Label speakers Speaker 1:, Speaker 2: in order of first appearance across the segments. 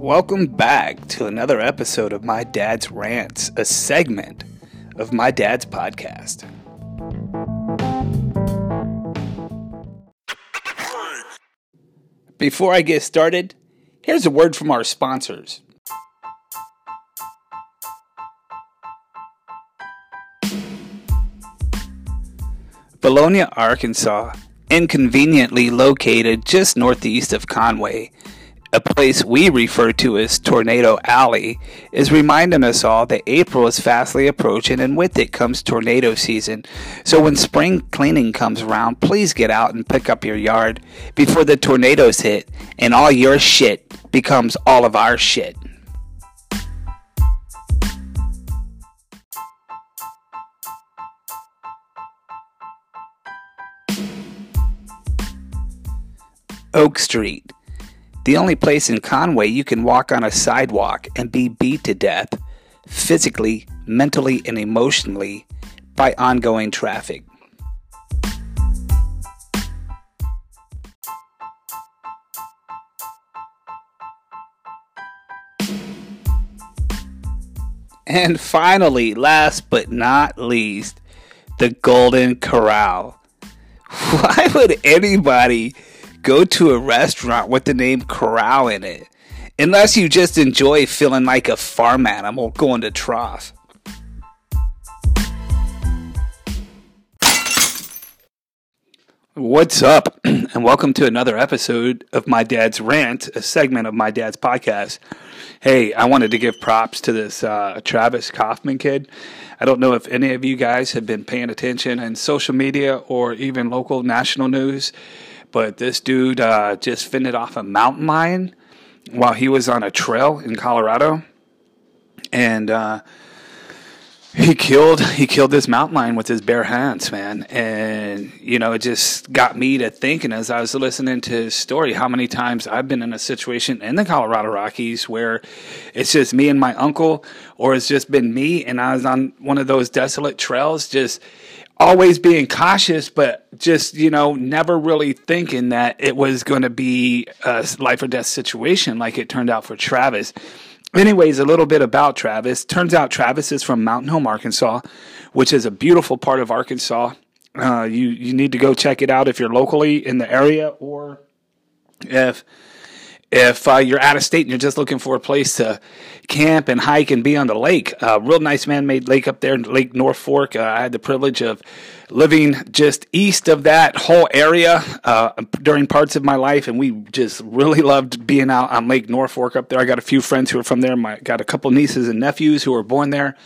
Speaker 1: Welcome back to another episode of My Dad's Rants, a segment of My Dad's podcast. Before I get started, here's a word from our sponsors. Vilonia, Arkansas, inconveniently located just northeast of Conway, a place we refer to as Tornado Alley, is reminding us all that April is fastly approaching and with it comes tornado season. So when spring cleaning comes around, please get out and pick up your yard before the tornadoes hit and all your shit becomes all of our shit. Oak Street, the only place in Conway you can walk on a sidewalk and be beat to death, physically, mentally, and emotionally, by ongoing traffic. And finally, last but not least, the Golden Corral. Why would anybody go to a restaurant with the name Corral in it? Unless you just enjoy feeling like a farm animal going to trough. What's up, and welcome to another episode of My Dad's Rant, a segment of My Dad's podcast. Hey, I wanted to give props to this uh, Travis Kauffman kid. I don't know if any of you guys have been paying attention in social media or even local national news, but this dude uh, just fended off a mountain lion while he was on a trail in Colorado. And uh, he killed he killed this mountain lion with his bare hands, man. And you know, it just got me to thinking as I was listening to his story how many times I've been in a situation in the Colorado Rockies where it's just me and my uncle, or it's just been me and I was on one of those desolate trails, just always being cautious, but just you know, never really thinking that it was going to be a life or death situation like it turned out for Travis anyways, a little bit about Travis. Turns out Travis is from Mountain Home, Arkansas, which is a beautiful part of Arkansas. Uh, you you need to go check it out if you're locally in the area or if if uh, you're out of state and you're just looking for a place to camp and hike and be on the lake. Uh, real nice man-made lake up there, Lake Norfork. Uh, I had the privilege of living just east of that whole area uh, during parts of my life, and we just really loved being out on Lake Norfork up there. I got a few friends who are from there. I got a couple nieces and nephews who were born there.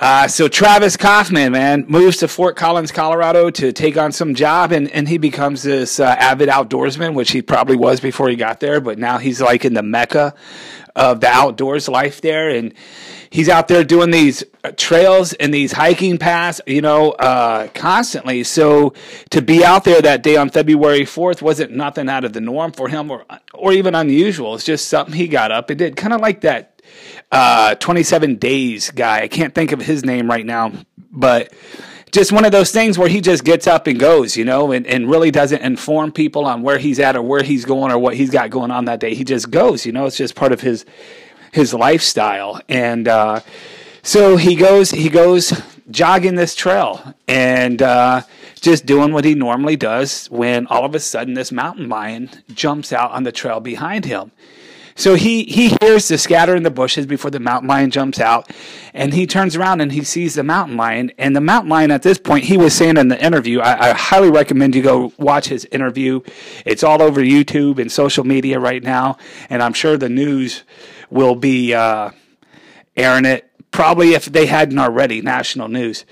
Speaker 1: Uh, so Travis Kauffman, man, moves to Fort Collins, Colorado to take on some job, and, and he becomes this uh, avid outdoorsman, which he probably was before he got there, but now he's like in the mecca of the outdoors life there, and he's out there doing these trails and these hiking paths, you know, uh, constantly. So to be out there that day on February 4th wasn't nothing out of the norm for him or, or even unusual. It's just something he got up and did, kind of like that uh, 27 Days guy. I can't think of his name right now, but just one of those things where he just gets up and goes, you know, and, and really doesn't inform people on where he's at or where he's going or what he's got going on that day. He just goes, you know, it's just part of his his lifestyle. And uh, so he goes he goes jogging this trail and uh, just doing what he normally does when all of a sudden this mountain lion jumps out on the trail behind him. So he, he hears the scatter in the bushes before the mountain lion jumps out, and he turns around and he sees the mountain lion. And the mountain lion at this point, he was saying in the interview, I, I highly recommend you go watch his interview. It's all over YouTube and social media right now, and I'm sure the news will be uh, airing it. Probably if they hadn't already, national news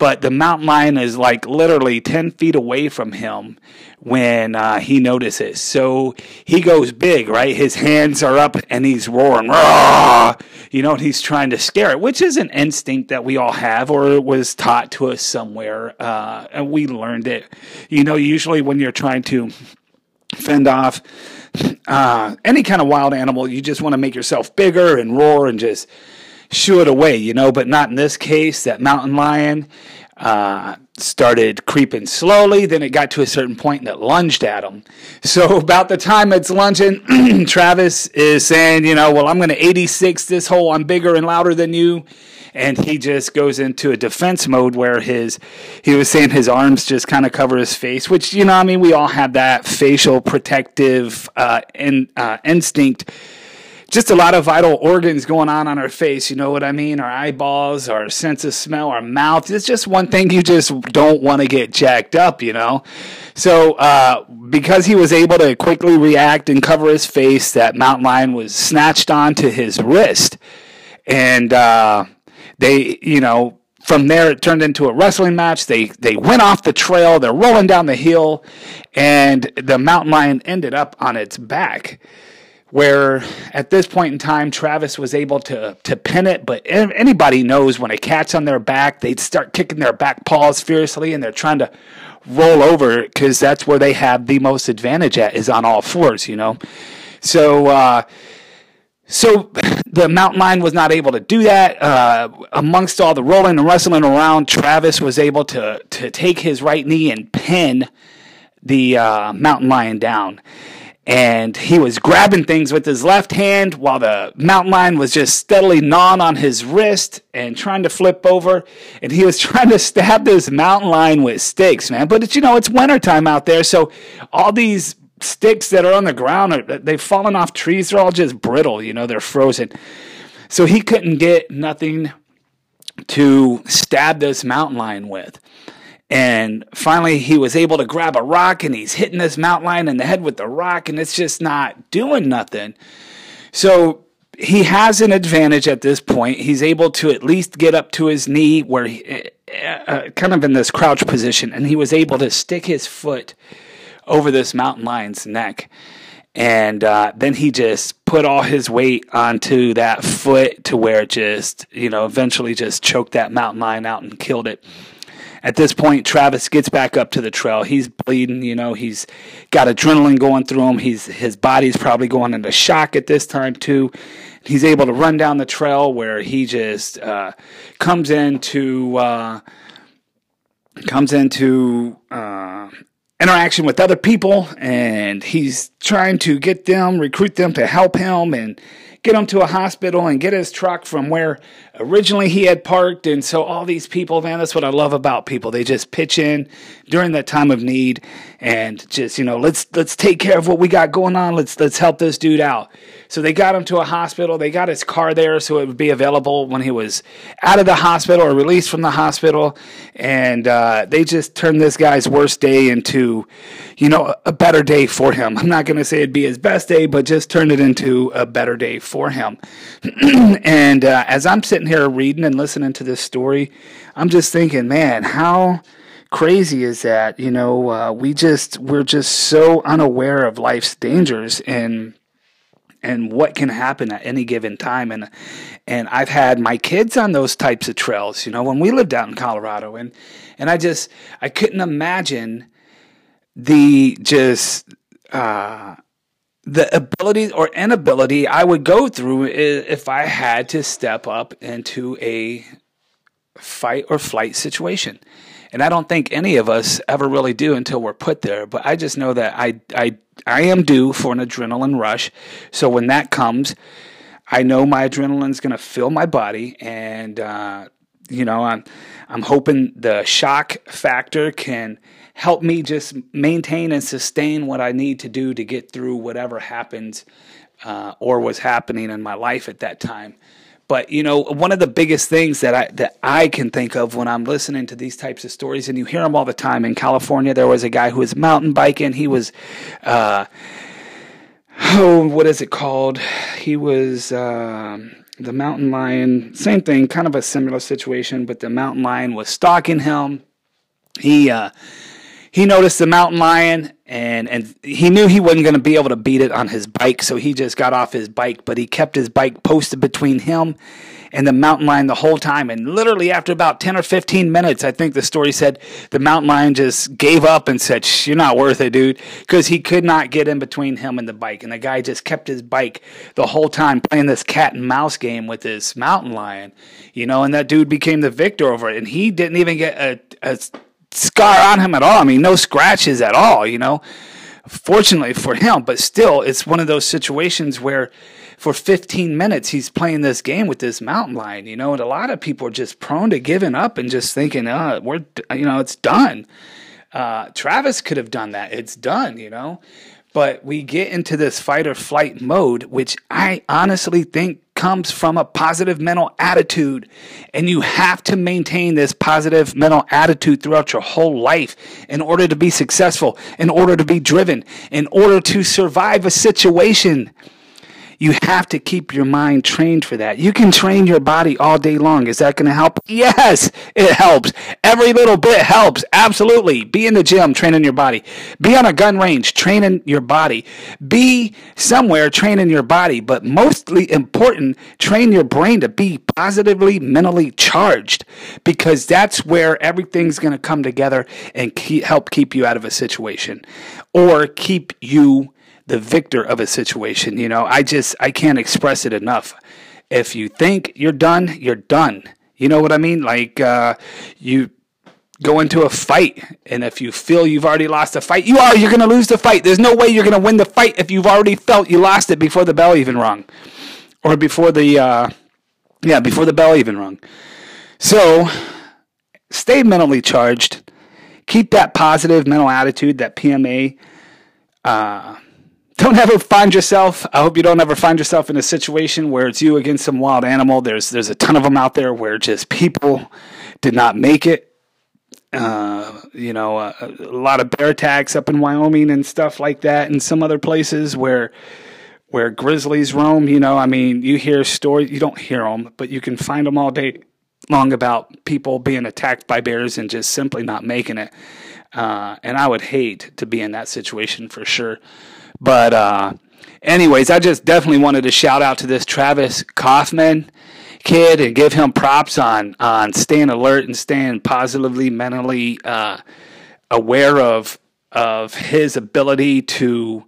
Speaker 1: but the mountain lion is like literally 10 feet away from him when uh, he notices. So he goes big, right? His hands are up and he's roaring, Rah! you know, he's trying to scare it, which is an instinct that we all have or was taught to us somewhere. Uh, and we learned it. You know, usually when you're trying to fend off uh, any kind of wild animal, you just want to make yourself bigger and roar and just shoo it away, you know, but not in this case. That mountain lion, uh, started creeping slowly. Then it got to a certain point and it lunged at him. So about the time it's lunging, Travis is saying, you know, well, I'm going to 86 this hole. I'm bigger and louder than you. And he just goes into a defense mode where his, he was saying his arms just kind of cover his face, which, you know, I mean, we all have that facial protective uh, in, uh, instinct just a lot of vital organs going on on our face. You know what I mean? Our eyeballs, our sense of smell, our mouth. It's just one thing you just don't want to get jacked up, you know? So, uh, because he was able to quickly react and cover his face, that mountain lion was snatched onto his wrist. And, uh, they, you know, from there it turned into a wrestling match. They they went off the trail. They're rolling down the hill, and the mountain lion ended up on its back where at this point in time Travis was able to to pin it, but anybody knows when a cat's on their back, they'd start kicking their back paws fiercely and they're trying to roll over because that's where they have the most advantage at is on all fours, you know. So uh, so the mountain lion was not able to do that. Uh, amongst all the rolling and wrestling around, Travis was able to to take his right knee and pin the uh, mountain lion down and he was grabbing things with his left hand while the mountain lion was just steadily gnawing on his wrist and trying to flip over. And he was trying to stab this mountain lion with sticks man. But you know it's wintertime out there so all these sticks that are on the ground are, they've fallen off trees. They're all just brittle you know they're frozen. So he couldn't get nothing to stab this mountain lion with and finally, he was able to grab a rock and he's hitting this mountain lion in the head with the rock, and it's just not doing nothing. So he has an advantage at this point. He's able to at least get up to his knee, where he, uh, uh, kind of in this crouch position, and he was able to stick his foot over this mountain lion's neck. And uh, then he just put all his weight onto that foot to where it just, you know, eventually just choked that mountain lion out and killed it. At this point, Travis gets back up to the trail. He's bleeding, you know, he's got adrenaline going through him. He's his body's probably going into shock at this time too. He's able to run down the trail where he just uh, comes into uh, comes into uh, interaction with other people, and he's trying to get them, recruit them to help him, and get him to a hospital and get his truck from where originally he had parked. And so all these people, man, that's what I love about people. They just pitch in during that time of need and just, you know, let's let's take care of what we got going on. Let's let's help this dude out. So they got him to a hospital. They got his car there so it would be available when he was out of the hospital or released from the hospital. And uh, they just turned this guy's worst day into, you know, a better day for him. I'm not going to say it'd be his best day, but just turned it into a better day for him. and uh, as I'm sitting here reading and listening to this story, I'm just thinking, man, how crazy is that? You know, uh, we just we're just so unaware of life's dangers and and what can happen at any given time and and I've had my kids on those types of trails you know when we lived out in Colorado and and I just I couldn't imagine the just uh the ability or inability I would go through if I had to step up into a fight or flight situation. And I don't think any of us ever really do until we're put there. But I just know that I, I, I am due for an adrenaline rush. So when that comes, I know my adrenaline's going to fill my body. And, uh, you know, I'm, I'm hoping the shock factor can help me just maintain and sustain what I need to do to get through whatever happens uh, or was happening in my life at that time. But you know, one of the biggest things that I that I can think of when I'm listening to these types of stories, and you hear them all the time. In California, there was a guy who was mountain biking. He was, uh, oh, what is it called? He was. Um, the mountain lion, same thing, kind of a similar situation, but the mountain lion was stalking him. He uh, he noticed the mountain lion and and he knew he wasn't going to be able to beat it on his bike so he just got off his bike but he kept his bike posted between him and the mountain lion the whole time and literally after about 10 or 15 minutes i think the story said the mountain lion just gave up and said you're not worth it dude because he could not get in between him and the bike and the guy just kept his bike the whole time playing this cat and mouse game with this mountain lion you know and that dude became the victor over it and he didn't even get a, a scar on him at all. I mean, no scratches at all, you know. Fortunately for him, but still, it's one of those situations where for 15 minutes he's playing this game with this mountain lion, you know, and a lot of people are just prone to giving up and just thinking, oh, we're, you know, it's done. Uh, Travis could have done that. It's done, you know. But we get into this fight or flight mode, which I honestly think comes from a positive mental attitude. And you have to maintain this positive mental attitude throughout your whole life in order to be successful, in order to be driven, in order to survive a situation. You have to keep your mind trained for that. You can train your body all day long. Is that going to help? Yes, it helps. Every little bit helps. Absolutely. Be in the gym, training your body. Be on a gun range, training your body. Be somewhere, training your body. But mostly important, train your brain to be positively mentally charged because that's where everything's going to come together and keep, help keep you out of a situation or keep you the victor of a situation. You know, I just I can't express it enough. If you think you're done, you're done. You know what I mean? Like uh, you go into a fight, and if you feel you've already lost the fight, you are. You're going to lose the fight. There's no way you're going to win the fight if you've already felt you lost it before the bell even rung, or before the uh, yeah before the bell even rung. So stay mentally charged. Keep that positive mental attitude, that PMA. Uh, don't ever find yourself. I hope you don't ever find yourself in a situation where it's you against some wild animal. There's there's a ton of them out there where just people did not make it. Uh, you know, a, uh, a lot of bear attacks up in Wyoming and stuff like that, and some other places where where grizzlies roam. You know, I mean, you hear stories. You don't hear them, but you can find them all day long about people being attacked by bears and just simply not making it. Uh, and I would hate to be in that situation for sure. But uh, anyways, I just definitely wanted to shout out to this Travis Kauffman kid and give him props on on staying alert and staying positively mentally uh, aware of of his ability to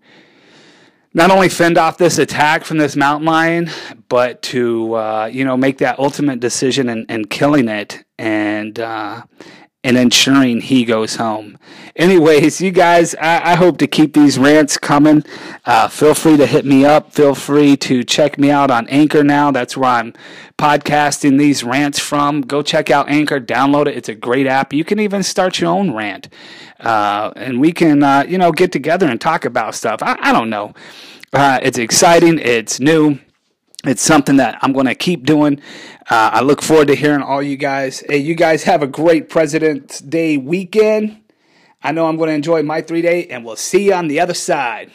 Speaker 1: not only fend off this attack from this mountain lion, but to uh, you know make that ultimate decision and, and killing it. And uh, and ensuring he goes home. Anyways, you guys, I, I hope to keep these rants coming. Uh, feel free to hit me up. Feel free to check me out on Anchor now. That's where I'm podcasting these rants from. Go check out Anchor, download it. It's a great app. You can even start your own rant. Uh, and we can, uh, you know, get together and talk about stuff. I, I don't know. Uh, it's exciting. It's new it's something that I'm going to keep doing. Uh, I look forward to hearing all you guys. Hey, you guys have a great President's Day weekend. I know I'm going to enjoy my three day, and we'll see you on the other side.